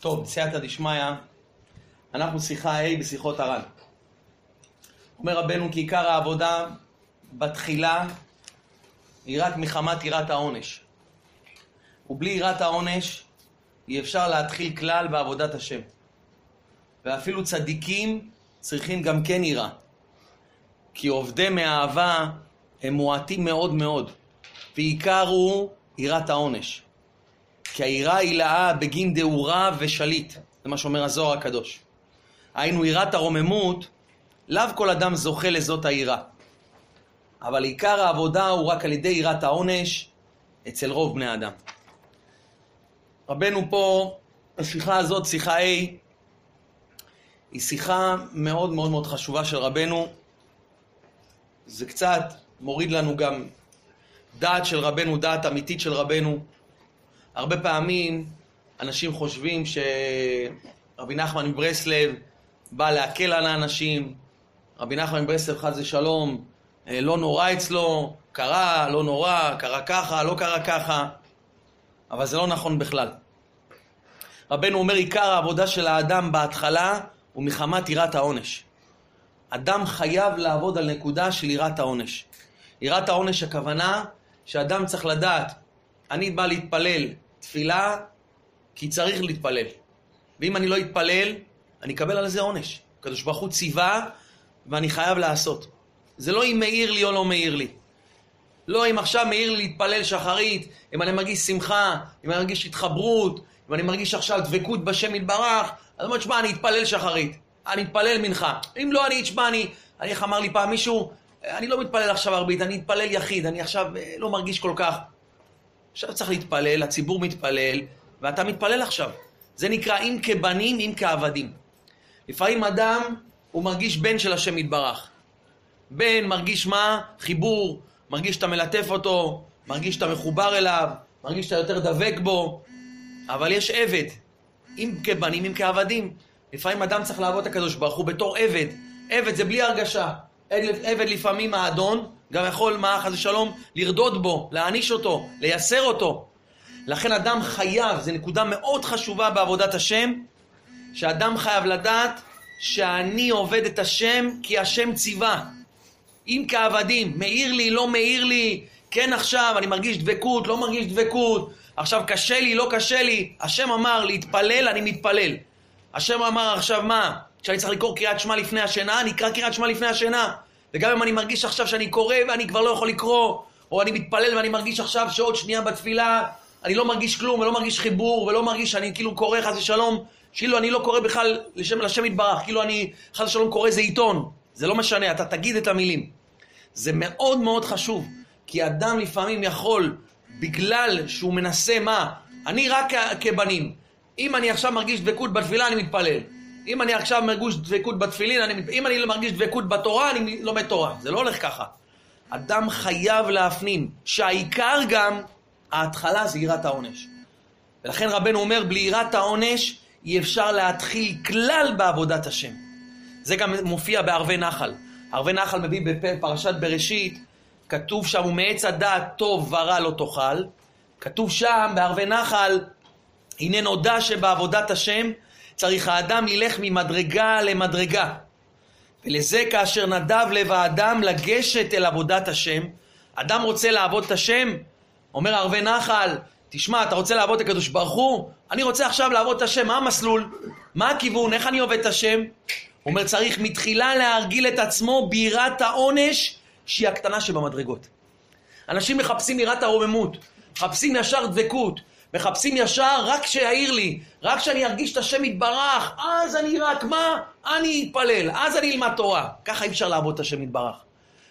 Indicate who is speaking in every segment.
Speaker 1: טוב, בסייעתא דשמיא, אנחנו שיחה ה' בשיחות הר"ן. אומר רבנו כי עיקר העבודה בתחילה היא רק מחמת יראת העונש. ובלי יראת העונש אי אפשר להתחיל כלל בעבודת השם. ואפילו צדיקים צריכים גם כן יראה. כי עובדי מאהבה הם מועטים מאוד מאוד, ועיקר הוא יראת העונש. כי היראה היא לאה בגין דאורה ושליט, זה מה שאומר הזוהר הקדוש. היינו יראת הרוממות, לאו כל אדם זוכה לזאת היראה. אבל עיקר העבודה הוא רק על ידי יראת העונש אצל רוב בני אדם. רבנו פה, השיחה הזאת, שיחה A, היא שיחה מאוד מאוד מאוד חשובה של רבנו. זה קצת מוריד לנו גם דעת של רבנו, דעת אמיתית של רבנו. הרבה פעמים אנשים חושבים שרבי נחמן מברסלב בא להקל על האנשים, רבי נחמן מברסלב חס ושלום, אה, לא נורא אצלו, קרה, לא נורא, קרה ככה, לא קרה ככה, אבל זה לא נכון בכלל. רבנו אומר, עיקר העבודה של האדם בהתחלה הוא מחמת יראת העונש. אדם חייב לעבוד על נקודה של יראת העונש. יראת העונש הכוונה שאדם צריך לדעת, אני בא להתפלל תפילה כי צריך להתפלל. ואם אני לא אתפלל, אני אקבל על זה עונש. הקדוש ברוך הוא ציווה ואני חייב לעשות. זה לא אם מאיר לי או לא מאיר לי. לא אם עכשיו מאיר לי להתפלל שחרית, אם אני מרגיש שמחה, אם אני מרגיש התחברות, אם אני מרגיש עכשיו דבקות בשם יתברך, אז אומר, תשמע, אני אתפלל שחרית, אני אתפלל מנחה. אם לא, אני, תשמע, אני, אני, איך אמר לי פעם מישהו, אני לא מתפלל עכשיו ערבית, אני אתפלל יחיד, אני עכשיו אה, לא מרגיש כל כך. עכשיו צריך להתפלל, הציבור מתפלל, ואתה מתפלל עכשיו. זה נקרא אם כבנים, אם כעבדים. לפעמים אדם, הוא מרגיש בן של השם יתברך. בן מרגיש מה? חיבור, מרגיש שאתה מלטף אותו, מרגיש שאתה מחובר אליו, מרגיש שאתה יותר דבק בו, אבל יש עבד, אם כבנים, אם כעבדים. לפעמים אדם צריך לעבוד את הקדוש ברוך הוא בתור עבד. עבד זה בלי הרגשה. עבד לפעמים האדון גם יכול, מה חס ושלום, לרדות בו, להעניש אותו, לייסר אותו. לכן אדם חייב, זו נקודה מאוד חשובה בעבודת השם, שאדם חייב לדעת שאני עובד את השם כי השם ציווה. אם כעבדים, מאיר לי, לא מאיר לי, כן עכשיו, אני מרגיש דבקות, לא מרגיש דבקות, עכשיו קשה לי, לא קשה לי, השם אמר להתפלל, אני מתפלל. השם אמר עכשיו מה? שאני צריך לקרוא קריאת שמע לפני השינה, אני אקרא קריאת שמע לפני השינה. וגם אם אני מרגיש עכשיו שאני קורא ואני כבר לא יכול לקרוא, או אני מתפלל ואני מרגיש עכשיו שעוד שנייה בתפילה אני לא מרגיש כלום ולא מרגיש חיבור ולא מרגיש שאני כאילו קורא חס ושלום, כאילו אני לא קורא בכלל לשם, לשם יתברך, כאילו אני חס ושלום קורא איזה עיתון. זה לא משנה, אתה תגיד את המילים. זה מאוד מאוד חשוב, כי אדם לפעמים יכול, בגלל שהוא מנסה מה? אני רק כבנים. אם אני עכשיו מרגיש דבקות בתפילה, אני מתפלל. אם אני עכשיו מרגיש דבקות בתפילין, אני, אם אני מרגיש דבקות בתורה, אני לומד תורה. זה לא הולך ככה. אדם חייב להפנים שהעיקר גם, ההתחלה זה יראת העונש. ולכן רבנו אומר, בלי יראת העונש אי אפשר להתחיל כלל בעבודת השם. זה גם מופיע בערבי נחל. ערבי נחל מביא בפרשת בראשית, כתוב שם, ומעץ הדעת טוב ורע לא תאכל. כתוב שם, בערבי נחל, הנה נודע שבעבודת השם צריך האדם ללך ממדרגה למדרגה. ולזה כאשר נדב לב האדם לגשת אל עבודת השם, אדם רוצה לעבוד את השם, אומר ערבי נחל, תשמע, אתה רוצה לעבוד את הקדוש ברוך הוא? אני רוצה עכשיו לעבוד את השם, מה המסלול? מה הכיוון? איך אני עובד את השם? הוא אומר, צריך מתחילה להרגיל את עצמו ביראת העונש, שהיא הקטנה שבמדרגות. אנשים מחפשים יראת הרוממות, מחפשים ישר דבקות, מחפשים ישר רק שיעיר לי, רק שאני ארגיש את השם יתברך, אז אני רק מה? אני אתפלל, אז אני אלמד תורה. ככה אי אפשר לעבוד את השם יתברך.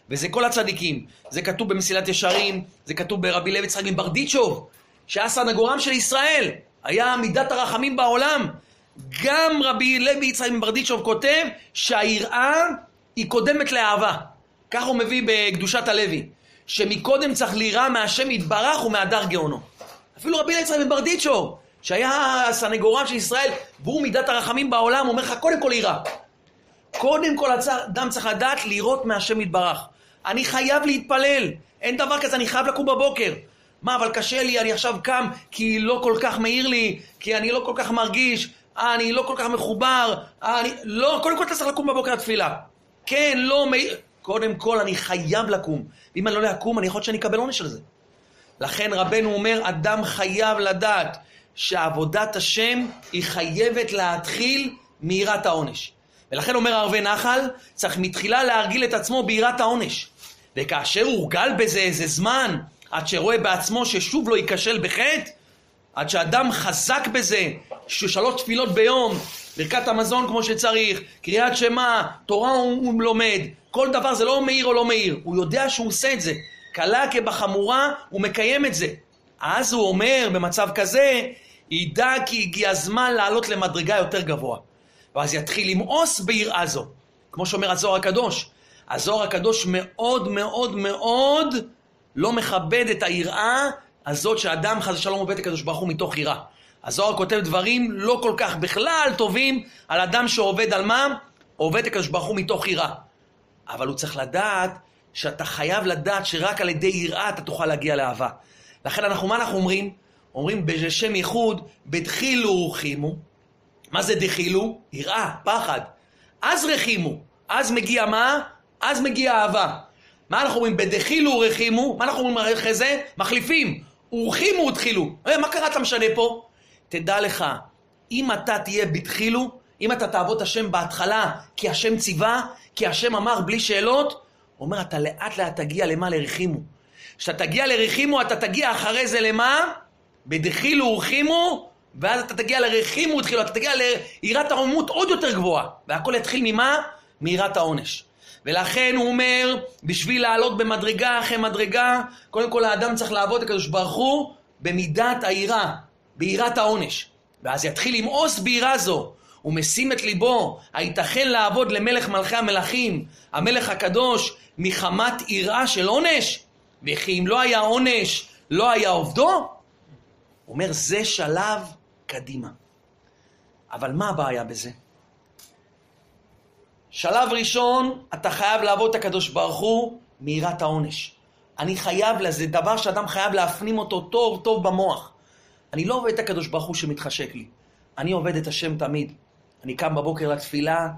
Speaker 1: וזה כל הצדיקים. זה כתוב במסילת ישרים, זה כתוב ברבי לוי יצחק מברדיצ'וב, שהיה סנגורם של ישראל, היה מידת הרחמים בעולם. גם רבי לוי יצחק מברדיצ'וב כותב שהיראה היא קודמת לאהבה. ככה הוא מביא בקדושת הלוי, שמקודם צריך ליראה מהשם יתברך ומהדר גאונו. אפילו רבי יצחק מברדיצ'וב, שהיה הסנגורם של ישראל, והוא מידת הרחמים בעולם, אומר לך קודם כל יראה. קודם כל אדם צריך לדעת לירות מהשם יתברך. אני חייב להתפלל. אין דבר כזה, אני חייב לקום בבוקר. מה, אבל קשה לי, אני עכשיו קם כי לא כל כך מעיר לי, כי אני לא כל כך מרגיש, אה, אני לא כל כך מחובר, אה, אני... לא, קודם כל אתה צריך לקום בבוקר לתפילה. כן, לא מעיר... קודם כל אני חייב לקום. ואם אני לא אקום, אני יכול להיות שאני אקבל עונש על זה. לכן רבנו אומר, אדם חייב לדעת שעבודת השם היא חייבת להתחיל מיראת העונש. ולכן אומר ערבי נחל, צריך מתחילה להרגיל את עצמו ביראת העונש. וכאשר הורגל בזה איזה זמן, עד שרואה בעצמו ששוב לא ייכשל בחטא, עד שאדם חזק בזה, שלוש תפילות ביום, ברכת המזון כמו שצריך, קריאת שמע, תורה הוא, הוא לומד, כל דבר זה לא מאיר או לא מאיר, הוא יודע שהוא עושה את זה. קלה כבחמורה, הוא מקיים את זה. אז הוא אומר, במצב כזה, ידע כי הגיע הזמן לעלות למדרגה יותר גבוה. ואז יתחיל למאוס ביראה זו. כמו שאומר הזוהר הקדוש. הזוהר הקדוש מאוד מאוד מאוד לא מכבד את היראה הזאת שאדם חס ושלום עובד את הקדוש ברוך הוא מתוך יראה. הזוהר כותב דברים לא כל כך בכלל טובים על אדם שעובד על מה? עובד את הקדוש ברוך הוא מתוך יראה. אבל הוא צריך לדעת שאתה חייב לדעת שרק על ידי יראה אתה תוכל להגיע לאהבה. לכן אנחנו, מה אנחנו אומרים? אומרים בשם ייחוד, בדחילו ורחימו. מה זה דחילו? יראה, פחד. אז רחימו. אז מגיע מה? אז מגיע אהבה. מה אנחנו אומרים? בדחילו ורחימו. מה אנחנו אומרים אחרי זה? מחליפים. ורחימו ותחילו. אה, מה קרה אתה משנה פה? תדע לך, אם אתה תהיה בדחילו, אם אתה תעבוד השם בהתחלה, כי השם ציווה, כי השם אמר בלי שאלות, אומר, אתה לאט לאט תגיע למה? לרחימו. כשאתה תגיע לרחימו, אתה תגיע אחרי זה למה? בדחילו ורחימו, ואז אתה תגיע לרחימו ותחילו, אתה תגיע ליראת הרוממות עוד יותר גבוהה. והכל יתחיל ממה? מיראת העונש. ולכן הוא אומר, בשביל לעלות במדרגה אחרי מדרגה, קודם כל האדם צריך לעבוד הקדוש ברוך הוא במידת היראה, ביראת העונש. ואז יתחיל למאוס ביראה זו. הוא משים את ליבו, הייתכן לעבוד למלך מלכי המלכים, המלך הקדוש, מחמת יראה של עונש? וכי אם לא היה עונש, לא היה עובדו? אומר, זה שלב קדימה. אבל מה הבעיה בזה? שלב ראשון, אתה חייב לעבוד את הקדוש ברוך הוא מיראת העונש. אני חייב לזה, דבר שאדם חייב להפנים אותו טוב טוב במוח. אני לא עובד את הקדוש ברוך הוא שמתחשק לי. אני עובד את השם תמיד. אני קם בבוקר לתפילה,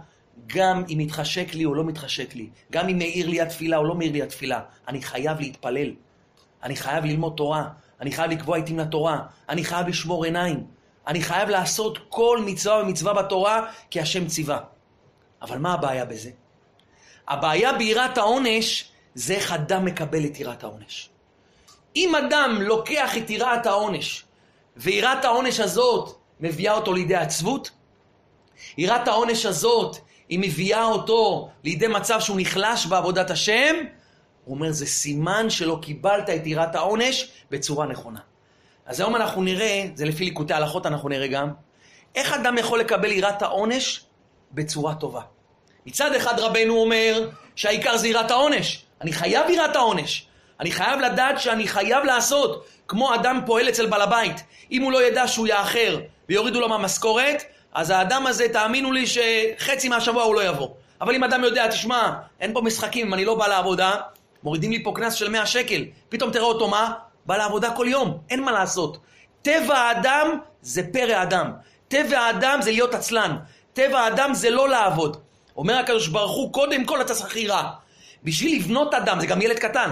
Speaker 1: גם אם מתחשק לי או לא מתחשק לי. גם אם מאיר לי התפילה או לא מאיר לי התפילה. אני חייב להתפלל. אני חייב ללמוד תורה. אני חייב לקבוע עיתים לתורה. אני חייב לשמור עיניים. אני חייב לעשות כל מצווה ומצווה בתורה, כי השם ציווה. אבל מה הבעיה בזה? הבעיה ביראת העונש, זה איך אדם מקבל את יראת העונש. אם אדם לוקח את יראת העונש, ויראת העונש הזאת מביאה אותו לידי עצבות, יראת העונש הזאת, היא מביאה אותו לידי מצב שהוא נחלש בעבודת השם, הוא אומר, זה סימן שלא קיבלת את יראת העונש בצורה נכונה. אז היום אנחנו נראה, זה לפי ליקוטי הלכות אנחנו נראה גם, איך אדם יכול לקבל יראת העונש בצורה טובה. מצד אחד רבנו אומר שהעיקר זה יראת העונש. אני חייב יראת העונש. אני חייב לדעת שאני חייב לעשות, כמו אדם פועל אצל בעל הבית. אם הוא לא ידע שהוא יאחר ויורידו לו מהמשכורת, אז האדם הזה, תאמינו לי שחצי מהשבוע הוא לא יבוא. אבל אם אדם יודע, תשמע, אין פה משחקים, אם אני לא בא לעבודה, מורידים לי פה קנס של 100 שקל. פתאום תראה אותו מה? בא לעבודה כל יום, אין מה לעשות. טבע האדם זה פרא האדם. טבע האדם זה להיות עצלן. טבע האדם זה לא לעבוד. אומר הקדוש ברוך הוא, קודם כל אתה צריך יראה. בשביל לבנות אדם, זה גם ילד קטן.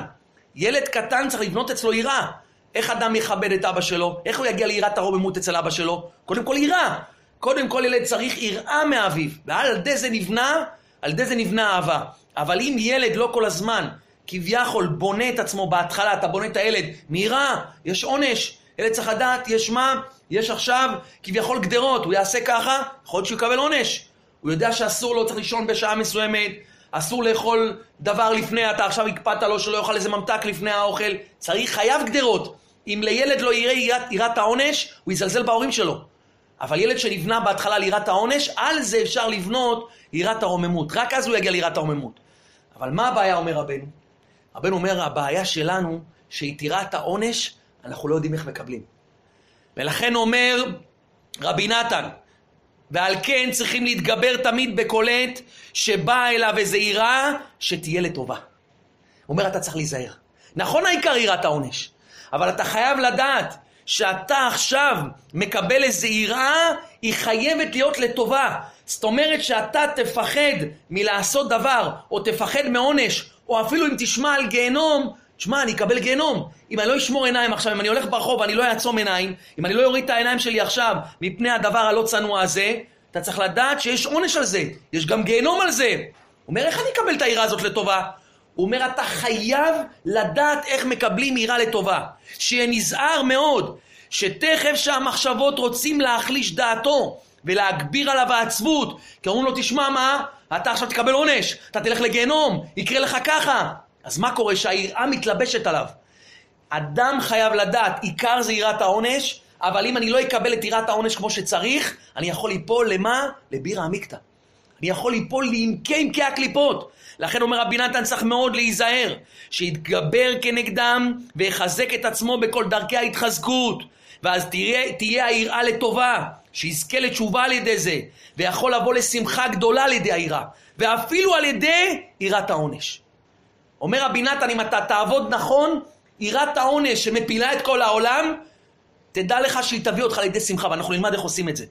Speaker 1: ילד קטן צריך לבנות אצלו יראה. איך אדם יכבד את אבא שלו? איך הוא יגיע ליראת הרוממות אצל אבא שלו? קודם כל יראה. קודם כל ילד צריך יראה מאביו. ועל ידי זה נבנה, על ידי זה נבנה אהבה. אבל אם ילד לא כל הזמן, כביכול בונה את עצמו בהתחלה, אתה בונה את הילד מיראה, יש עונש. ילד צריך לדעת, יש מה? יש עכשיו כביכול גדרות, הוא יעשה ככה, יכול להיות שהוא יקבל עונש. הוא יודע שאסור לו, צריך לישון בשעה מסוימת, אסור לאכול דבר לפני, אתה עכשיו הקפדת לו שלא יאכל איזה ממתק לפני האוכל. צריך, חייב גדרות. אם לילד לא יראה יראת העונש, הוא יזלזל בהורים שלו. אבל ילד שנבנה בהתחלה ליראת העונש, על זה אפשר לבנות יראת הרוממות. רק אז הוא יגיע ליראת הרוממות. אבל מה הבעיה, אומר רבנו? רבנו אומר, הבעיה שלנו, שאת יראת העונש, אנחנו לא יודעים איך מקבלים. ולכן אומר רבי נתן, ועל כן צריכים להתגבר תמיד בקולט שבאה אליו איזה יראה שתהיה לטובה. אומר, אתה צריך להיזהר. נכון העיקר יראת העונש, אבל אתה חייב לדעת שאתה עכשיו מקבל איזו יראה, היא חייבת להיות לטובה. זאת אומרת שאתה תפחד מלעשות דבר, או תפחד מעונש, או אפילו אם תשמע על גיהנום, תשמע, אני אקבל גיהנום. אם אני לא אשמור עיניים עכשיו, אם אני הולך ברחוב ואני לא אעצום עיניים, אם אני לא אוריד את העיניים שלי עכשיו מפני הדבר הלא צנוע הזה, אתה צריך לדעת שיש עונש על זה, יש גם גיהנום על זה. אומר, איך אני אקבל את העירה הזאת לטובה? הוא אומר, אתה חייב לדעת איך מקבלים עירה לטובה. שיהיה נזהר מאוד, שתכף שהמחשבות רוצים להחליש דעתו ולהגביר עליו העצבות, כי אומרים לו, תשמע מה, אתה עכשיו תקבל עונש, אתה תלך לגיהנום, יקרה לך ככה. אז מה קורה? שהיראה מתלבשת עליו. אדם חייב לדעת, עיקר זה יראת העונש, אבל אם אני לא אקבל את יראת העונש כמו שצריך, אני יכול ליפול למה? לבירה עמיקתא. אני יכול ליפול לעמקי עמקי הקליפות. לכן אומר רבי נתן צריך מאוד להיזהר, שיתגבר כנגדם ויחזק את עצמו בכל דרכי ההתחזקות. ואז תהיה, תהיה היראה לטובה, שיזכה לתשובה על ידי זה, ויכול לבוא לשמחה גדולה על ידי היראה, ואפילו על ידי יראת העונש. אומר רבי נתן, אם אתה תעבוד נכון, יראת העונש שמפילה את כל העולם, תדע לך שהיא תביא אותך לידי שמחה, ואנחנו נלמד איך עושים את זה.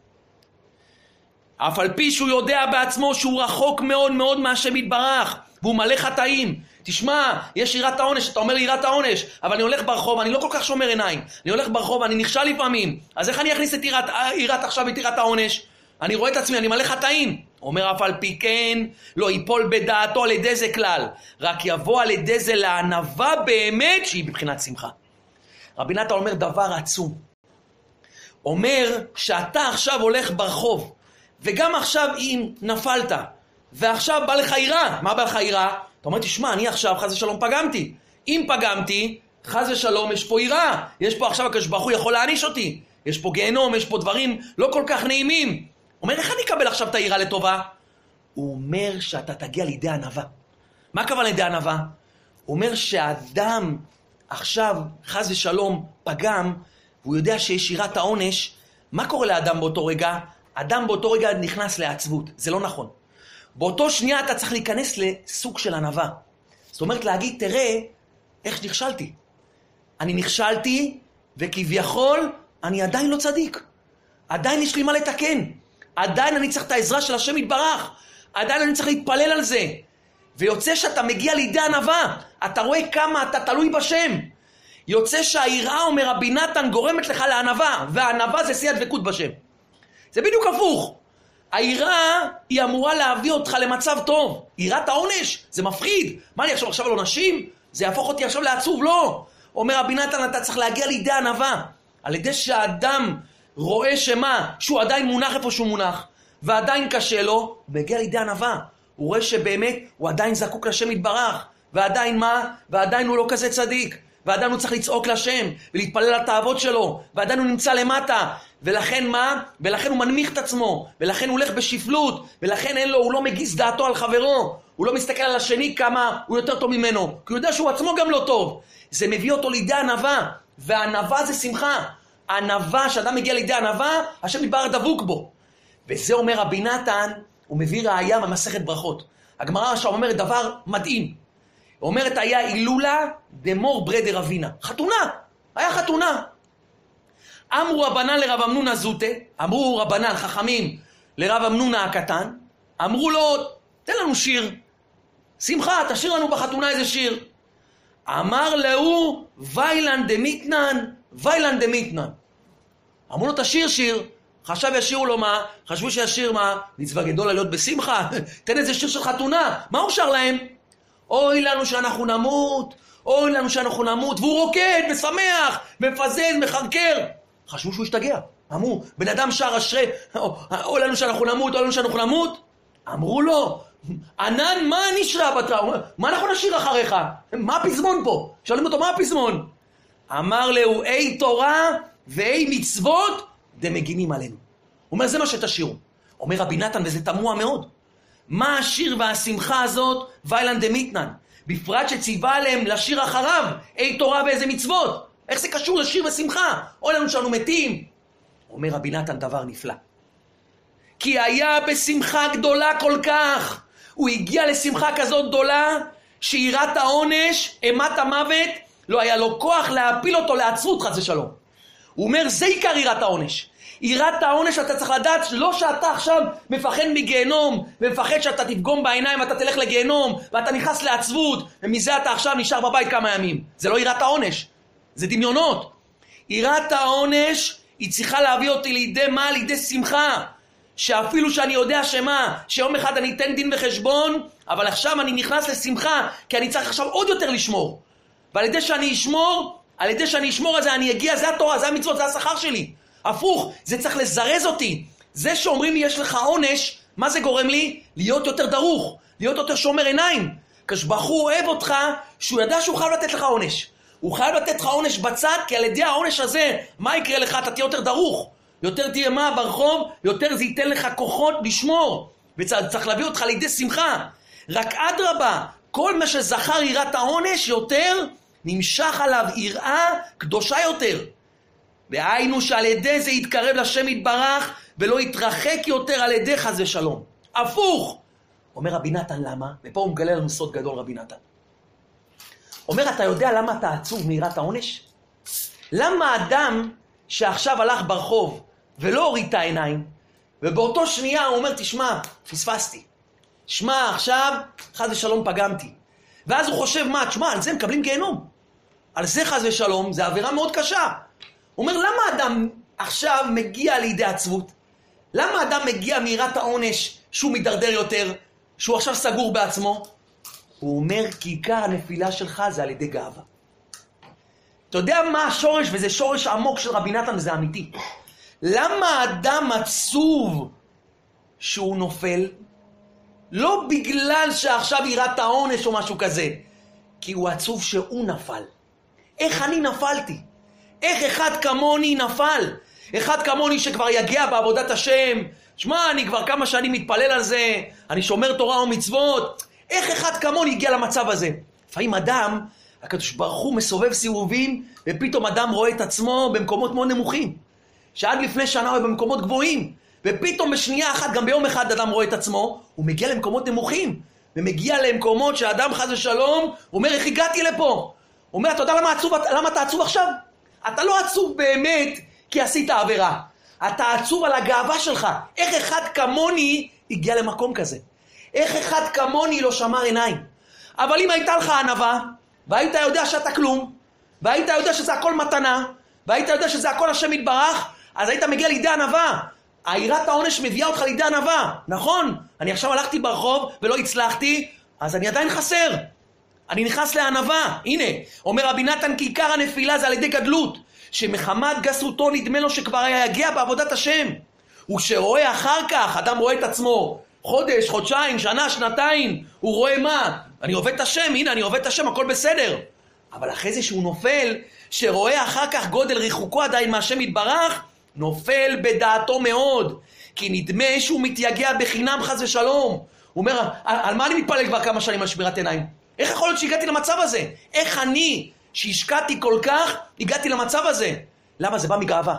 Speaker 1: אף על פי שהוא יודע בעצמו שהוא רחוק מאוד מאוד מהשם יתברך, והוא מלא חטאים. תשמע, יש יראת העונש, אתה אומר לי יראת העונש, אבל אני הולך ברחוב, אני לא כל כך שומר עיניים. אני הולך ברחוב, אני נכשל לפעמים. אז איך אני אכניס את יראת, יראת עכשיו את יראת העונש? אני רואה את עצמי, אני מלא חטאים. אומר אף על פי כן, לא ייפול בדעתו על ידי זה כלל, רק יבוא על ידי זה לענווה באמת שהיא בבחינת שמחה. רבי נתן אומר דבר עצום. אומר שאתה עכשיו הולך ברחוב, וגם עכשיו אם נפלת, ועכשיו בא לך יראה, מה בא לך יראה? אתה אומר, תשמע, אני עכשיו חס ושלום פגמתי. אם פגמתי, חס ושלום יש פה יראה. יש פה עכשיו הקדוש ברוך הוא יכול להעניש אותי. יש פה גיהנום, יש פה דברים לא כל כך נעימים. אומר, איך אני אקבל עכשיו את היראה לטובה? הוא אומר שאתה תגיע לידי ענווה. מה הכוונה לידי ענווה? הוא אומר שהאדם עכשיו, חס ושלום, פגם, והוא יודע שיש יראת העונש, מה קורה לאדם באותו רגע? אדם באותו רגע נכנס לעצבות, זה לא נכון. באותו שנייה אתה צריך להיכנס לסוג של ענווה. זאת אומרת להגיד, תראה איך נכשלתי. אני נכשלתי, וכביכול אני עדיין לא צדיק. עדיין יש לי מה לתקן. עדיין אני צריך את העזרה של השם יתברך. עדיין אני צריך להתפלל על זה. ויוצא שאתה מגיע לידי ענווה. אתה רואה כמה אתה תלוי בשם. יוצא שהיראה, אומר רבי נתן, גורמת לך לענווה, והענווה זה שיא הדבקות בשם. זה בדיוק הפוך. היראה היא אמורה להביא אותך למצב טוב. יראת העונש, זה מפחיד. מה אני עכשיו, עכשיו על עונשים? זה יהפוך אותי עכשיו לעצוב? לא. אומר רבי נתן, אתה צריך להגיע לידי ענווה. על ידי שהאדם רואה שמה? שהוא עדיין מונח איפה שהוא מונח, ועדיין קשה לו, הוא מגיע לידי ענווה. הוא רואה שבאמת הוא עדיין זקוק לשם יתברך. ועדיין מה? ועדיין הוא לא כזה צדיק. ועדיין הוא צריך לצעוק לשם, ולהתפלל על התאוות שלו, ועדיין הוא נמצא למטה, ולכן מה? ולכן הוא מנמיך את עצמו, ולכן הוא הולך בשפלות, ולכן אין לו, הוא לא מגיס דעתו על חברו, הוא לא מסתכל על השני כמה הוא יותר טוב ממנו, כי הוא יודע שהוא עצמו גם לא טוב. זה מביא אותו לידי ענווה, וענווה זה שמחה. ענווה, כשאדם מגיע לידי ענווה, השם יתברך דבוק בו. וזה אומר רבי נתן, הוא מביא ראייה ממסכת ברכות. הגמרא עכשיו אומרת דבר מדהים. אומרת היה הילולה דמור ברדר אבינה. חתונה, היה חתונה. אמרו רבנן לרב אמנונה זוטה, אמרו רבנן חכמים לרב אמנונה הקטן, אמרו לו, תן לנו שיר. שמחה, תשאיר לנו בחתונה איזה שיר. אמר להוא, ויילן דמיתנן, ויילן דמיתנן. אמרו לו, תשאיר שיר. חשב ישירו לו מה? חשבו שישיר מה? מצווה גדולה להיות בשמחה? תן איזה שיר של חתונה. מה הוא שר להם? אוי לנו שאנחנו נמות, אוי לנו שאנחנו נמות, והוא רוקד, ושמח, מפזז, מחרקר. חשבו שהוא השתגע. אמרו, בן אדם שר אשרי, אוי לנו שאנחנו נמות, אוי לנו שאנחנו נמות. אמרו לו, ענן, מה נשרה בתרה? מה אנחנו נשאיר אחריך? מה הפזמון פה? שואלים אותו, מה הפזמון? אמר להו, אי תורה ואי מצוות דמגינים עלינו. הוא אומר, זה מה שתשאירו. אומר רבי נתן, וזה תמוה מאוד. מה השיר והשמחה הזאת, ויילן דמיתנן? בפרט שציווה עליהם לשיר אחריו, אי תורה ואיזה מצוות. איך זה קשור לשיר ושמחה? אוי לנו שאנו מתים. אומר רבי נתן דבר נפלא. כי היה בשמחה גדולה כל כך. הוא הגיע לשמחה כזאת גדולה, שיראת העונש, אימת המוות, לא היה לו כוח להפיל אותו לעצרות חס ושלום. הוא אומר, זה עיקר יראת העונש. יראת העונש אתה צריך לדעת לא שאתה עכשיו מפחד מגיהנום ומפחד שאתה תפגום בעיניים ואתה תלך לגיהנום ואתה נכנס לעצבות ומזה אתה עכשיו נשאר בבית כמה ימים. זה לא יראת העונש, זה דמיונות. יראת העונש היא צריכה להביא אותי לידי מה? לידי שמחה. שאפילו שאני יודע שמה, שיום אחד אני אתן דין וחשבון, אבל עכשיו אני נכנס לשמחה, כי אני צריך עכשיו עוד יותר לשמור. ועל ידי שאני אשמור, על ידי שאני אשמור על זה, אני אגיע, זה התורה, זה המצוות, זה השכר שלי. הפוך, זה צריך לזרז אותי. זה שאומרים לי יש לך עונש, מה זה גורם לי? להיות יותר דרוך, להיות יותר שומר עיניים. הוא אוהב אותך, שהוא ידע שהוא חייב לתת לך עונש. הוא חייב לתת לך עונש בצד, כי על ידי העונש הזה, מה יקרה לך? אתה תהיה יותר דרוך. יותר תהיה מה ברחוב, יותר זה ייתן לך כוחות לשמור. וצריך להביא אותך לידי שמחה. רק אדרבה, כל מה שזכר יראת העונש יותר, נמשך עליו יראה קדושה יותר. והיינו שעל ידי זה יתקרב לשם יתברך, ולא יתרחק יותר על ידי חס ושלום. הפוך! אומר רבי נתן למה? ופה הוא מגלה לנו סוד גדול רבי נתן. אומר, אתה יודע למה אתה עצוב מיראת העונש? למה אדם שעכשיו הלך ברחוב ולא הוריד את העיניים, ובאותו שנייה הוא אומר, תשמע, פספסתי. שמע, עכשיו, חס ושלום פגמתי. ואז הוא חושב, מה, תשמע, על זה מקבלים גיהנום. על זה חס ושלום, זה עבירה מאוד קשה. אומר, למה אדם עכשיו מגיע לידי עצבות? למה אדם מגיע מיראת העונש שהוא מידרדר יותר, שהוא עכשיו סגור בעצמו? הוא אומר, כי עיקר הנפילה שלך זה על ידי גאווה. אתה יודע מה השורש, וזה שורש עמוק של רבי נתן, וזה אמיתי. למה אדם עצוב שהוא נופל? לא בגלל שעכשיו יראת העונש או משהו כזה, כי הוא עצוב שהוא נפל. איך אני נפלתי? איך אחד כמוני נפל? אחד כמוני שכבר יגיע בעבודת השם, שמע, אני כבר כמה שנים מתפלל על זה, אני שומר תורה ומצוות, איך אחד כמוני הגיע למצב הזה? לפעמים אדם, הקדוש ברוך הוא מסובב סיבובים, ופתאום אדם רואה את עצמו במקומות מאוד נמוכים. שעד לפני שנה הוא במקומות גבוהים, ופתאום בשנייה אחת, גם ביום אחד אדם רואה את עצמו, הוא מגיע למקומות נמוכים, ומגיע למקומות שאדם חס ושלום, הוא אומר, איך הגעתי לפה? הוא אומר, אתה יודע למה, עצוב, למה אתה עצוב עכשיו? אתה לא עצוב באמת כי עשית עבירה. אתה עצוב על הגאווה שלך. איך אחד כמוני הגיע למקום כזה? איך אחד כמוני לא שמר עיניים? אבל אם הייתה לך ענווה, והיית יודע שאתה כלום, והיית יודע שזה הכל מתנה, והיית יודע שזה הכל השם יתברך, אז היית מגיע לידי ענווה. העירת העונש מביאה אותך לידי ענווה, נכון? אני עכשיו הלכתי ברחוב ולא הצלחתי, אז אני עדיין חסר. אני נכנס לענווה. הנה, אומר רבי נתן כי עיקר הנפילה זה על ידי גדלות, שמחמת גסותו נדמה לו שכבר היה יגיע בעבודת השם. וכשרואה אחר כך, אדם רואה את עצמו, חודש, חודשיים, שנה, שנתיים, הוא רואה מה? אני עובד את השם, הנה, אני עובד את השם, הכל בסדר. אבל אחרי זה שהוא נופל, שרואה אחר כך גודל ריחוקו עדיין מהשם יתברך, נופל בדעתו מאוד, כי נדמה שהוא מתייגע בחינם חס ושלום. הוא אומר, על מה אני מתפלל כבר כמה שנים על שמירת עיניים? איך יכול להיות שהגעתי למצב הזה? איך אני, שהשקעתי כל כך, הגעתי למצב הזה? למה? זה בא מגאווה.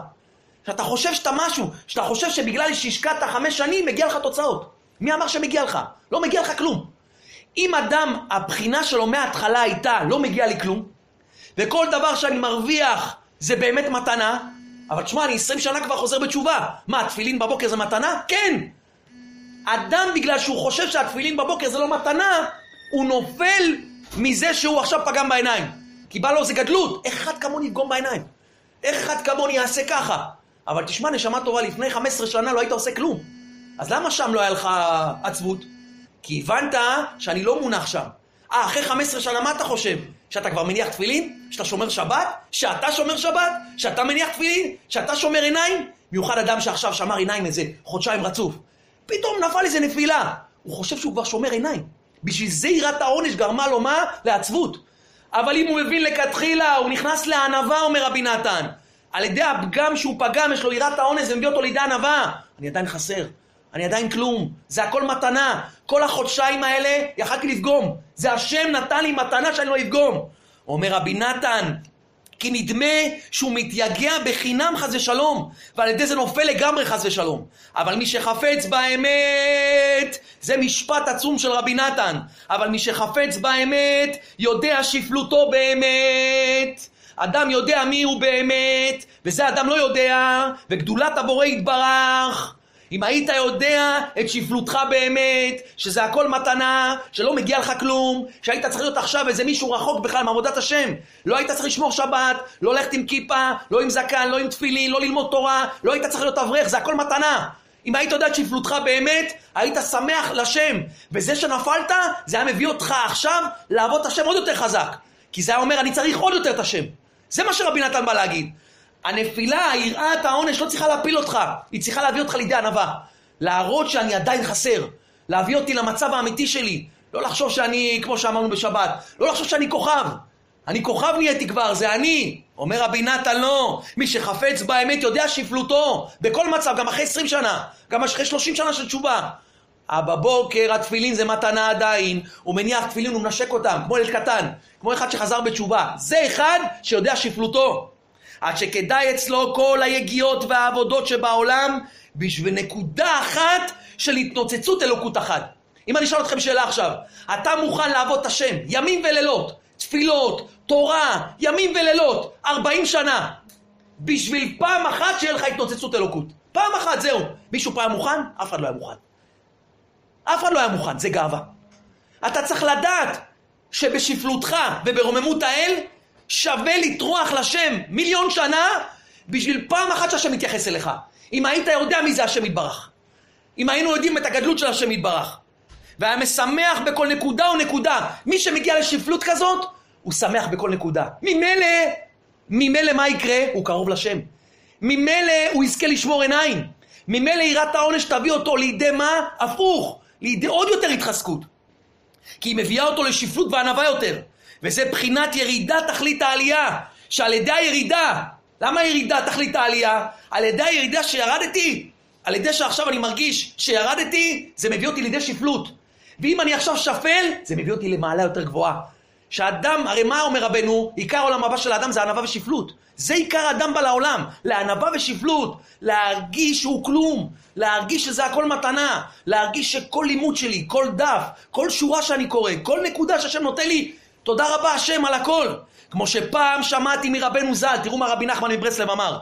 Speaker 1: שאתה חושב שאתה משהו, שאתה חושב שבגלל שהשקעת חמש שנים, מגיע לך תוצאות. מי אמר שמגיע לך? לא מגיע לך כלום. אם אדם, הבחינה שלו מההתחלה הייתה, לא מגיע לי כלום, וכל דבר שאני מרוויח זה באמת מתנה, אבל תשמע, אני עשרים שנה כבר חוזר בתשובה. מה, תפילין בבוקר זה מתנה? כן. אדם, בגלל שהוא חושב שהתפילין בבוקר זה לא מתנה, הוא נופל מזה שהוא עכשיו פגם בעיניים. כי בא לו זה גדלות. אחד כמוני יפגום בעיניים? אחד כמוני יעשה ככה? אבל תשמע, נשמה טובה, לפני 15 שנה לא היית עושה כלום. אז למה שם לא היה לך עצבות? כי הבנת שאני לא מונח שם. אה, אחרי 15 שנה מה אתה חושב? שאתה כבר מניח תפילין? שאתה שומר שבת? שאתה שומר שבת? שאתה מניח תפילין? שאתה שומר עיניים? מיוחד אדם שעכשיו שמר עיניים איזה חודשיים רצוף. פתאום נפל איזה נפילה. הוא חושב שהוא כבר שומר עיניים. בשביל זה יראת העונש גרמה לו מה? לעצבות. אבל אם הוא מבין לכתחילה, הוא נכנס לענווה, אומר רבי נתן. על ידי הפגם שהוא פגם, יש לו יראת העונש, זה מביא אותו לידי ענווה. אני עדיין חסר. אני עדיין כלום, זה הכל מתנה. כל החודשיים האלה יכלתי לפגום. זה השם נתן לי מתנה שאני לא אפגום. אומר רבי נתן, כי נדמה שהוא מתייגע בחינם חס ושלום, ועל ידי זה נופל לגמרי חס ושלום. אבל מי שחפץ באמת, זה משפט עצום של רבי נתן, אבל מי שחפץ באמת, יודע שפלותו באמת. אדם יודע מי הוא באמת, וזה אדם לא יודע, וגדולת הבורא יתברך. אם היית יודע את שפלותך באמת, שזה הכל מתנה, שלא מגיע לך כלום, שהיית צריך להיות עכשיו איזה מישהו רחוק בכלל מעבודת השם, לא היית צריך לשמור שבת, לא ללכת עם כיפה, לא עם זקן, לא עם תפילין, לא ללמוד תורה, לא היית צריך להיות אברך, זה הכל מתנה. אם היית יודע את שפלותך באמת, היית שמח לשם. וזה שנפלת, זה היה מביא אותך עכשיו לעבוד את השם עוד יותר חזק. כי זה היה אומר, אני צריך עוד יותר את השם. זה מה שרבי נתן בא להגיד. הנפילה, יראת העונש, לא צריכה להפיל אותך, היא צריכה להביא אותך לידי ענווה. להראות שאני עדיין חסר, להביא אותי למצב האמיתי שלי. לא לחשוב שאני, כמו שאמרנו בשבת, לא לחשוב שאני כוכב. אני כוכב נהייתי כבר, זה אני. אומר רבי נתן, לא. מי שחפץ באמת יודע שפלותו, בכל מצב, גם אחרי 20 שנה, גם אחרי 30 שנה של תשובה. בבוקר התפילין זה מתנה עדיין, הוא מניח תפילין, הוא מנשק אותם, כמו ילד קטן, כמו אחד שחזר בתשובה. זה אחד שיודע שפלותו. עד שכדאי אצלו כל היגיעות והעבודות שבעולם בשביל נקודה אחת של התנוצצות אלוקות אחת. אם אני אשאל אתכם שאלה עכשיו, אתה מוכן לעבוד את השם ימים ולילות, תפילות, תורה, ימים ולילות, 40 שנה, בשביל פעם אחת שיהיה לך התנוצצות אלוקות. פעם אחת, זהו. מישהו פעם מוכן? אף אחד לא היה מוכן. אף אחד לא היה מוכן, זה גאווה. אתה צריך לדעת שבשפלותך וברוממות האל שווה לטרוח לשם מיליון שנה בשביל פעם אחת שהשם מתייחס אליך. אם היית יודע מי זה השם יתברך. אם היינו יודעים את הגדלות של השם יתברך. והיה משמח בכל נקודה ונקודה. מי שמגיע לשפלות כזאת, הוא שמח בכל נקודה. ממילא, ממילא מה יקרה? הוא קרוב לשם. ממילא הוא יזכה לשמור עיניים. ממילא יראת העונש תביא אותו לידי מה? הפוך. לידי עוד יותר התחזקות. כי היא מביאה אותו לשפלות וענווה יותר. וזה בחינת ירידה תכלית העלייה. שעל ידי הירידה, למה ירידה תכלית העלייה? על ידי הירידה שירדתי, על ידי שעכשיו אני מרגיש שירדתי, זה מביא אותי לידי שפלות. ואם אני עכשיו שפל, זה מביא אותי למעלה יותר גבוהה. שאדם, הרי מה אומר רבנו? עיקר העולם הבא של האדם זה ענווה ושפלות. זה עיקר האדם בא לעולם, לענווה ושפלות. להרגיש שהוא כלום, להרגיש שזה הכל מתנה, להרגיש שכל לימוד שלי, כל דף, כל שורה שאני קורא, כל נקודה שהשם נותן לי, תודה רבה השם על הכל. כמו שפעם שמעתי מרבנו ז"ל, תראו מה רבי נחמן מברסלב אמר.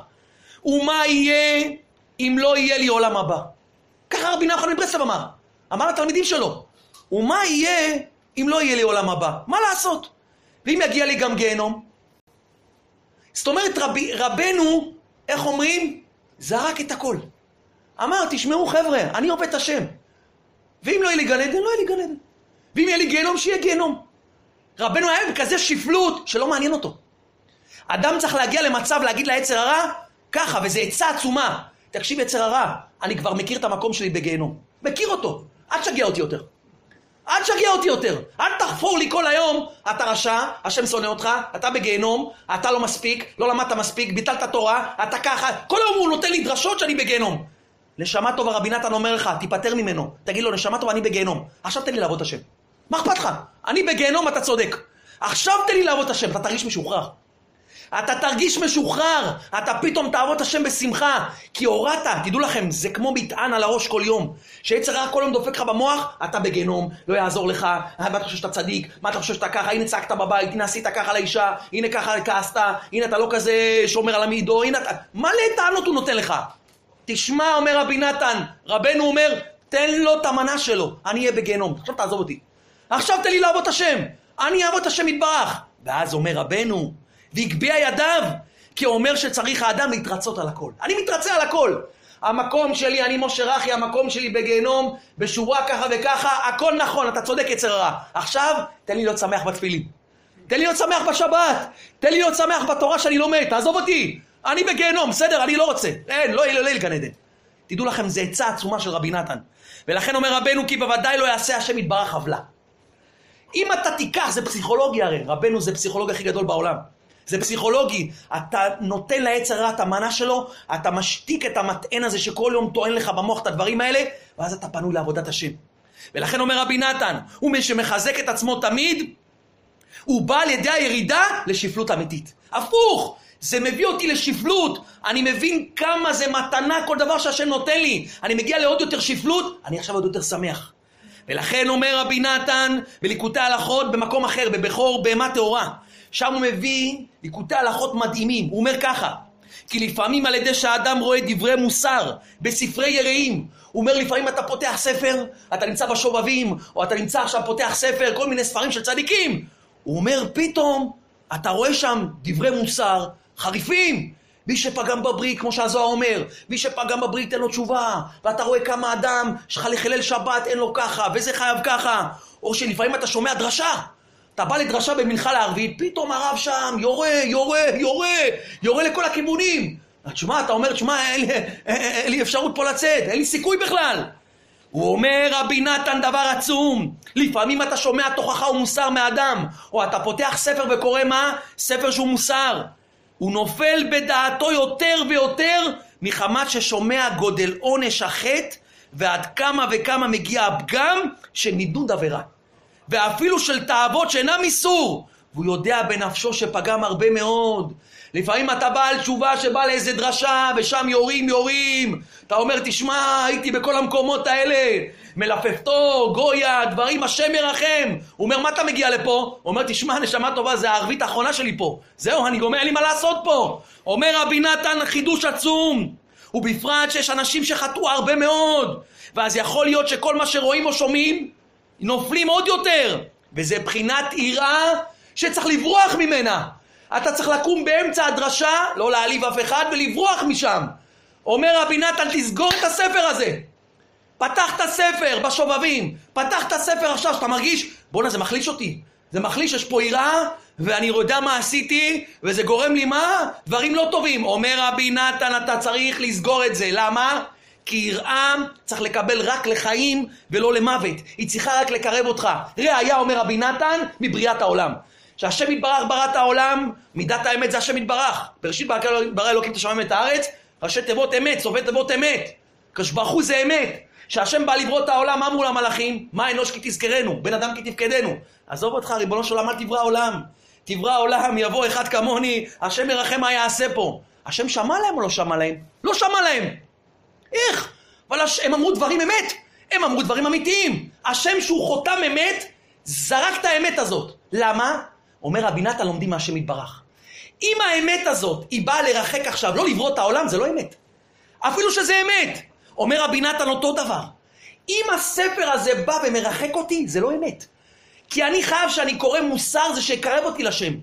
Speaker 1: ומה יהיה אם לא יהיה לי עולם הבא? ככה רבי נחמן מברסלב אמר. אמר לתלמידים שלו. ומה יהיה אם לא יהיה לי עולם הבא? מה לעשות? ואם יגיע לי גם גיהנום? זאת אומרת, רב, רבנו, איך אומרים? זרק את הכל. אמר, תשמעו חבר'ה, אני עובד את השם. ואם לא יהיה לי גן עדן, לא יהיה לי גן עדן. ואם יהיה לי גיהנום, שיהיה גיהנום. רבנו היה בכזה שפלות שלא מעניין אותו. אדם צריך להגיע למצב להגיד ליצר הרע, ככה, וזו עצה עצומה. תקשיב, יצר הרע, אני כבר מכיר את המקום שלי בגיהנום. מכיר אותו. אל תשגע אותי יותר. אל תשגע אותי יותר. אל תחפור לי כל היום, אתה רשע, השם שונא אותך, אתה בגיהנום, אתה לא מספיק, לא למדת מספיק, ביטלת תורה, אתה ככה. כל היום הוא נותן לי דרשות שאני בגיהנום. נשמה טובה, רבי נתן אומר לך, תיפטר ממנו. תגיד לו, נשמה טובה, אני בגיהנום. עכשיו תן לי לעבוד את השם. מה אכפת לך? אני בגיהנום, אתה צודק. עכשיו תן לי לעבוד את השם, אתה תרגיש משוחרר. אתה תרגיש משוחרר, אתה פתאום תעבוד את השם בשמחה, כי הורדת, תדעו לכם, זה כמו מטען על הראש כל יום. שיצר רע כל יום דופק לך במוח, אתה בגיהנום, לא יעזור לך, מה אתה חושב שאתה צדיק, מה אתה חושב שאתה ככה, הנה צעקת בבית, הנה עשית ככה לאישה, הנה ככה כעסת, הנה אתה לא כזה שומר על המידו, הנה אתה... מלא טענות הוא נותן לך. תשמע, אומר רבי נתן, רבנו אומר, תן לו את המנה שלו, אני אהיה בגיהנום, עכשיו תעזוב אותי. עכשיו תן לי לעבוד את השם, אני אעבוד את השם יתברך. ואז אומר רבנו, והגביה ידיו, כי אומר שצריך האדם להתרצות על הכל. אני מתרצה על הכל. המקום שלי, אני משה רכי, המקום שלי בגיהנום, בשורה ככה וככה, הכל נכון, אתה צודק יצר הרע. עכשיו, תן לי להיות שמח בתפילין. תן לי להיות שמח בשבת. תן לי להיות שמח בתורה שאני לומד, תעזוב אותי. אני בגיהנום, בסדר, אני לא רוצה. אין, לא יהיה ליל גן עדן. תדעו לכם, זו עצה עצומה של רבי נתן. ולכן אומר רבנו, כי בוודאי לא יעשה השם יתברך עוולה. אם אתה תיקח, זה פסיכולוגי הרי, רבנו זה פסיכולוג הכי גדול בעולם. זה פסיכולוגי. אתה נותן לעץ הרע את המנה שלו, אתה משתיק את המטען הזה שכל יום טוען לך במוח את הדברים האלה, ואז אתה פנוי לעבודת השם. ולכן אומר רבי נתן, הוא מי שמחזק את עצמו תמיד, הוא בא על ידי הירידה לשפלות אמיתית. הפוך! זה מביא אותי לשפלות. אני מבין כמה זה מתנה כל דבר שהשם נותן לי. אני מגיע לעוד יותר שפלות, אני עכשיו עוד יותר שמח. ולכן אומר רבי נתן בליקוטי הלכות במקום אחר, בבכור בהמה טהורה. שם הוא מביא ליקוטי הלכות מדהימים. הוא אומר ככה, כי לפעמים על ידי שהאדם רואה דברי מוסר בספרי יראים, הוא אומר לפעמים אתה פותח ספר, אתה נמצא בשובבים, או אתה נמצא עכשיו פותח ספר, כל מיני ספרים של צדיקים. הוא אומר פתאום, אתה רואה שם דברי מוסר חריפים. מי שפגם בברית, כמו שהזוהר אומר, מי שפגם בברית אין לו תשובה, ואתה רואה כמה אדם שלך לחלל שבת אין לו ככה, וזה חייב ככה, או שלפעמים אתה שומע דרשה, אתה בא לדרשה במנחה לערבית, פתאום הרב שם יורה, יורה, יורה, יורה לכל הכיוונים. תשמע, אתה אומר, תשמע, אין, אין, אין לי אפשרות פה לצאת, אין לי סיכוי בכלל. הוא אומר, רבי נתן, דבר עצום. לפעמים אתה שומע תוכחה ומוסר מאדם, או אתה פותח ספר וקורא מה? ספר שהוא מוסר. הוא נופל בדעתו יותר ויותר מחמת ששומע גודל עונש החטא ועד כמה וכמה מגיע הפגם של נידוד עבירה. ואפילו של תאוות שאינם איסור. והוא יודע בנפשו שפגם הרבה מאוד. לפעמים אתה בעל תשובה שבא לאיזה דרשה ושם יורים יורים. אתה אומר, תשמע, הייתי בכל המקומות האלה. מלפפתו, גויה, דברים, השם ירחם. הוא אומר, מה אתה מגיע לפה? הוא אומר, תשמע, נשמה טובה, זה הערבית האחרונה שלי פה. זהו, אני גומר, אין לי מה לעשות פה. אומר רבי נתן, חידוש עצום. ובפרט שיש אנשים שחטאו הרבה מאוד. ואז יכול להיות שכל מה שרואים או שומעים, נופלים עוד יותר. וזה בחינת יראה שצריך לברוח ממנה. אתה צריך לקום באמצע הדרשה, לא להעליב אף אחד, ולברוח משם. אומר רבי נתן, תסגור את הספר הזה. פתח את הספר בשובבים, פתח את הספר עכשיו, שאתה מרגיש, בואנה זה מחליש אותי. זה מחליש, יש פה יראה, ואני יודע מה עשיתי, וזה גורם לי מה? דברים לא טובים. אומר רבי נתן, אתה צריך לסגור את זה. למה? כי יראה צריך לקבל רק לחיים ולא למוות. היא צריכה רק לקרב אותך. ראיה, אומר רבי נתן, מבריאת העולם. שהשם יתברך ברא את העולם, מידת האמת זה השם יתברך. בראשית ברא אלוקים את השמיים ואת הארץ, ראשי תיבות אמת, סובב תיבות אמת. הוא זה אמת. כשהשם בא לברוא את העולם, מה אמרו למלאכים? מה אנוש כי תזכרנו, בן אדם כי תפקדנו. עזוב אותך, ריבונו של עולם, אל תברא עולם. תברא עולם, יבוא אחד כמוני, השם ירחם מה יעשה פה. השם שמע להם או לא שמע להם? לא שמע להם. איך? אבל הם אמרו דברים אמת. הם אמרו דברים אמיתיים. השם שהוא חותם אמת, זרק את האמת הזאת. למה? אומר רבי נתן לומדים מהשם יתברך. אם האמת הזאת היא באה לרחק עכשיו, לא לברוא את העולם, זה לא אמת. אפילו שזה אמת. אומר רבי נתן אותו דבר. אם הספר הזה בא ומרחק אותי, זה לא אמת. כי אני חייב שאני קורא מוסר, זה שיקרב אותי לשם.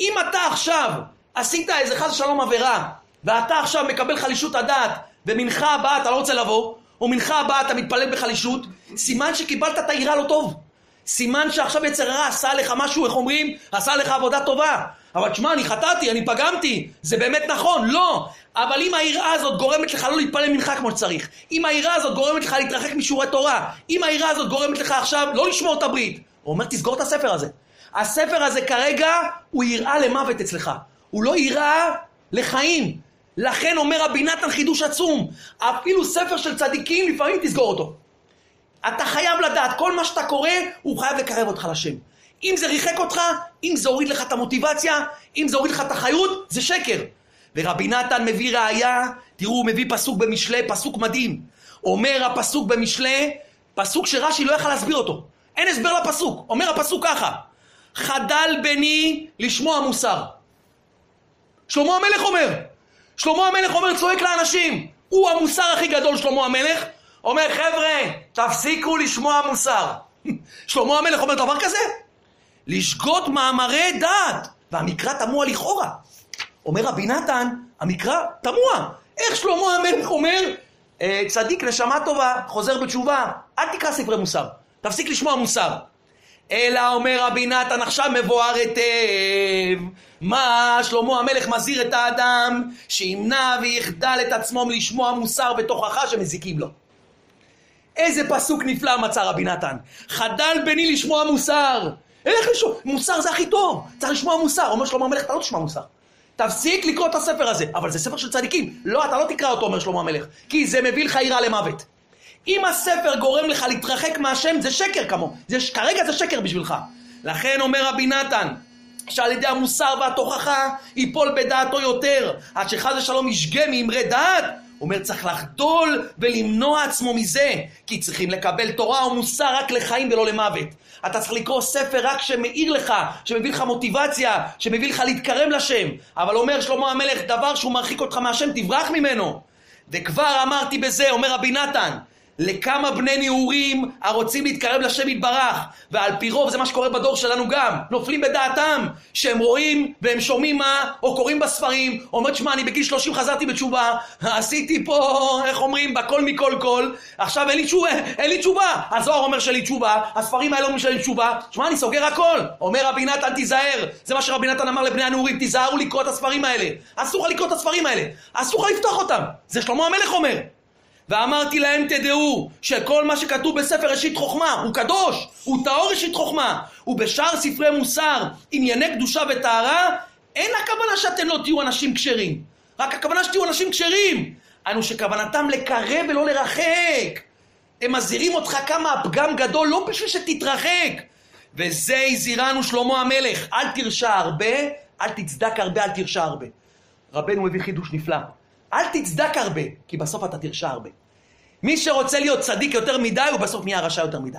Speaker 1: אם אתה עכשיו עשית איזה חס ושלום עבירה, ואתה עכשיו מקבל חלישות הדעת, ומנחה הבאה אתה לא רוצה לבוא, או מנחה הבאה אתה מתפלל בחלישות, סימן שקיבלת את העירה לא טוב. סימן שעכשיו יצר הרע עשה לך משהו, איך אומרים? עשה לך עבודה טובה. אבל תשמע, אני חטאתי, אני פגמתי, זה באמת נכון, לא. אבל אם היראה הזאת גורמת לך לא להתפלל מנחה כמו שצריך, אם היראה הזאת גורמת לך להתרחק משיעורי תורה, אם היראה הזאת גורמת לך עכשיו לא לשמור את הברית, הוא אומר, תסגור את הספר הזה. הספר הזה כרגע הוא יראה למוות אצלך. הוא לא יראה לחיים. לכן אומר רבי נתן חידוש עצום, אפילו ספר של צדיקים לפעמים תסגור אותו. אתה חייב לדעת, כל מה שאתה קורא, הוא חייב לקרב אותך לשם. אם זה ריחק אותך, אם זה הוריד לך את המוטיבציה, אם זה הוריד לך את החיות, זה שקר. ורבי נתן מביא ראייה, תראו, הוא מביא פסוק במשלי, פסוק מדהים. אומר הפסוק במשלי, פסוק שרש"י לא יכל להסביר אותו. אין הסבר לפסוק. אומר הפסוק ככה, חדל בני לשמוע מוסר. שלמה המלך אומר, שלמה המלך אומר, צועק לאנשים, הוא המוסר הכי גדול, שלמה המלך, אומר, חבר'ה, תפסיקו לשמוע מוסר. שלמה המלך אומר דבר כזה? לשגות מאמרי דת, והמקרא תמוה לכאורה. אומר רבי נתן, המקרא תמוה. איך שלמה המלך אומר, אה, צדיק נשמה טובה, חוזר בתשובה, אל תקרא ספרי מוסר, תפסיק לשמוע מוסר. אלא אומר רבי נתן עכשיו מבואר היטב מה שלמה המלך מזהיר את האדם שימנע ויחדל את עצמו מלשמוע מוסר בתוכחה שמזיקים לו. איזה פסוק נפלא מצא רבי נתן. חדל בני לשמוע מוסר. איך לשמוע? מוסר זה הכי טוב. צריך לשמוע מוסר. אומר שלמה המלך, אתה לא תשמע מוסר. תפסיק לקרוא את הספר הזה. אבל זה ספר של צדיקים. לא, אתה לא תקרא אותו, אומר שלמה המלך. כי זה מביא לך יראה למוות. אם הספר גורם לך להתרחק מהשם, זה שקר כמו. זה, כרגע זה שקר בשבילך. לכן אומר רבי נתן, שעל ידי המוסר והתוכחה ייפול בדעתו יותר, עד שחס ושלום ישגה מאמרי דעת, אומר צריך לחדול ולמנוע עצמו מזה, כי צריכים לקבל תורה או מוסר רק לחיים ולא למוות. אתה צריך לקרוא ספר רק שמאיר לך, שמביא לך מוטיבציה, שמביא לך להתקרב לשם. אבל אומר שלמה המלך, דבר שהוא מרחיק אותך מהשם, תברח ממנו. וכבר אמרתי בזה, אומר רבי נתן, לכמה בני נעורים הרוצים להתקרב לשם יתברך, ועל פי רוב זה מה שקורה בדור שלנו גם, נופלים בדעתם, שהם רואים והם שומעים מה, או קוראים בספרים, אומרים, שמע, אני בגיל 30 חזרתי בתשובה, עשיתי פה, איך אומרים, בכל מכל כל, עכשיו אין לי תשובה, אין לי תשובה, הזוהר אומר שאין לי תשובה, הספרים האלה אומרים שאין לי תשובה, שמע, אני סוגר הכל, אומר רבי נתן, תיזהר, זה מה שרבי נתן אמר לבני הנעורים, תיזהרו לקרוא את הספרים האלה, אסור לך לקרוא את הספרים האלה, אסור לך לפתוח אותם, זה שלמה המלך אומר. ואמרתי להם תדעו שכל מה שכתוב בספר ראשית חוכמה הוא קדוש, הוא טהור ראשית חוכמה, ובשאר ספרי מוסר ענייני קדושה וטהרה אין הכוונה שאתם לא תהיו אנשים כשרים, רק הכוונה שתהיו אנשים כשרים, אנו שכוונתם לקרב ולא לרחק. הם מזהירים אותך כמה הפגם גדול לא בשביל שתתרחק. וזה הזהירנו שלמה המלך, אל תרשע הרבה, אל תצדק הרבה, אל תרשע הרבה. רבנו מביא חידוש נפלא. אל תצדק הרבה, כי בסוף אתה תרשע הרבה. מי שרוצה להיות צדיק יותר מדי, הוא בסוף נהיה רשע יותר מדי.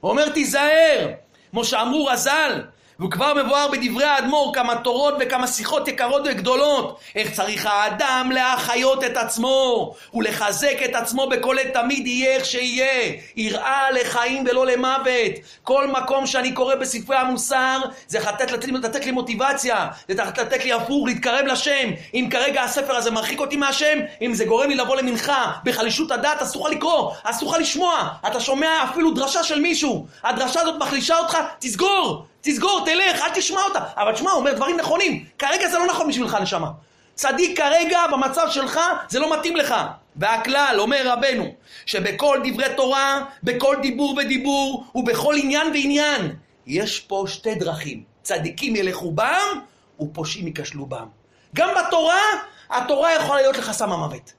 Speaker 1: הוא אומר, תיזהר, כמו שאמרו רז"ל, והוא כבר מבואר בדברי האדמו"ר כמה תורות וכמה שיחות יקרות וגדולות. איך צריך האדם להחיות את עצמו ולחזק את עצמו בכל עת תמיד יהיה איך שיהיה. יראה לחיים ולא למוות. כל מקום שאני קורא בספרי המוסר זה לתת, לתת, לתת לי מוטיבציה, זה לתת לי הפוך, להתקרב לשם. אם כרגע הספר הזה מרחיק אותי מהשם, אם זה גורם לי לבוא למנחה בחלישות הדעת, אסור לך לקרוא, אסור לך לשמוע. אתה שומע אפילו דרשה של מישהו, הדרשה הזאת מחלישה אותך, תסגור. תסגור, תלך, אל תשמע אותה. אבל תשמע, הוא אומר דברים נכונים. כרגע זה לא נכון בשבילך, נשמה. צדיק כרגע, במצב שלך, זה לא מתאים לך. והכלל, אומר רבנו, שבכל דברי תורה, בכל דיבור ודיבור, ובכל עניין ועניין, יש פה שתי דרכים. צדיקים ילכו בם, ופושעים ייכשלו בם. גם בתורה, התורה יכולה להיות לך סם המוות.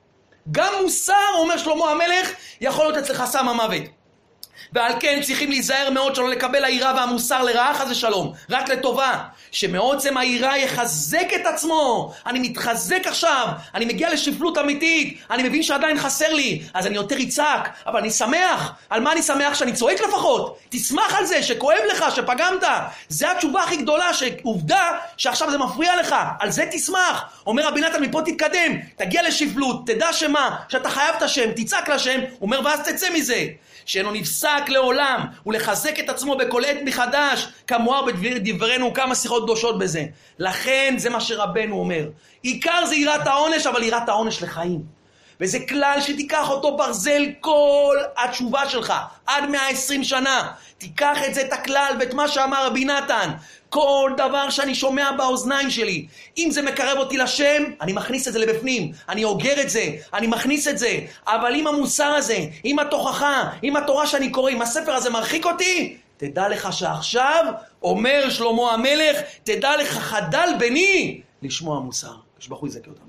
Speaker 1: גם מוסר, אומר שלמה המלך, יכול להיות אצלך סם המוות. ועל כן צריכים להיזהר מאוד שלא לקבל היראה והמוסר לרעה חס ושלום, רק לטובה. שמעוצם היראה יחזק את עצמו. אני מתחזק עכשיו, אני מגיע לשפלות אמיתית, אני מבין שעדיין חסר לי, אז אני יותר אצעק, אבל אני שמח. על מה אני שמח? שאני צועק לפחות. תשמח על זה, שכואב לך, שפגמת. זה התשובה הכי גדולה, שעובדה שעכשיו זה מפריע לך, על זה תשמח. אומר רבי נתן, מפה תתקדם, תגיע לשפלות, תדע שמה, שאתה חייב את השם, תצעק לשם, אומר ואז תצא מזה. שאינו נפסק לעולם, ולחזק את עצמו בכל עת מחדש, כמוהר בדברנו כמה שיחות קדושות בזה. לכן זה מה שרבנו אומר. עיקר זה יראת העונש, אבל יראת העונש לחיים. וזה כלל שתיקח אותו ברזל כל התשובה שלך, עד 120 שנה. תיקח את זה, את הכלל, ואת מה שאמר רבי נתן. כל דבר שאני שומע באוזניים שלי, אם זה מקרב אותי לשם, אני מכניס את זה לבפנים, אני אוגר את זה, אני מכניס את זה, אבל אם המוסר הזה, אם התוכחה, אם התורה שאני קורא, אם הספר הזה מרחיק אותי, תדע לך שעכשיו, אומר שלמה המלך, תדע לך חדל בני לשמוע מוסר. יש בחוי זכה אותנו.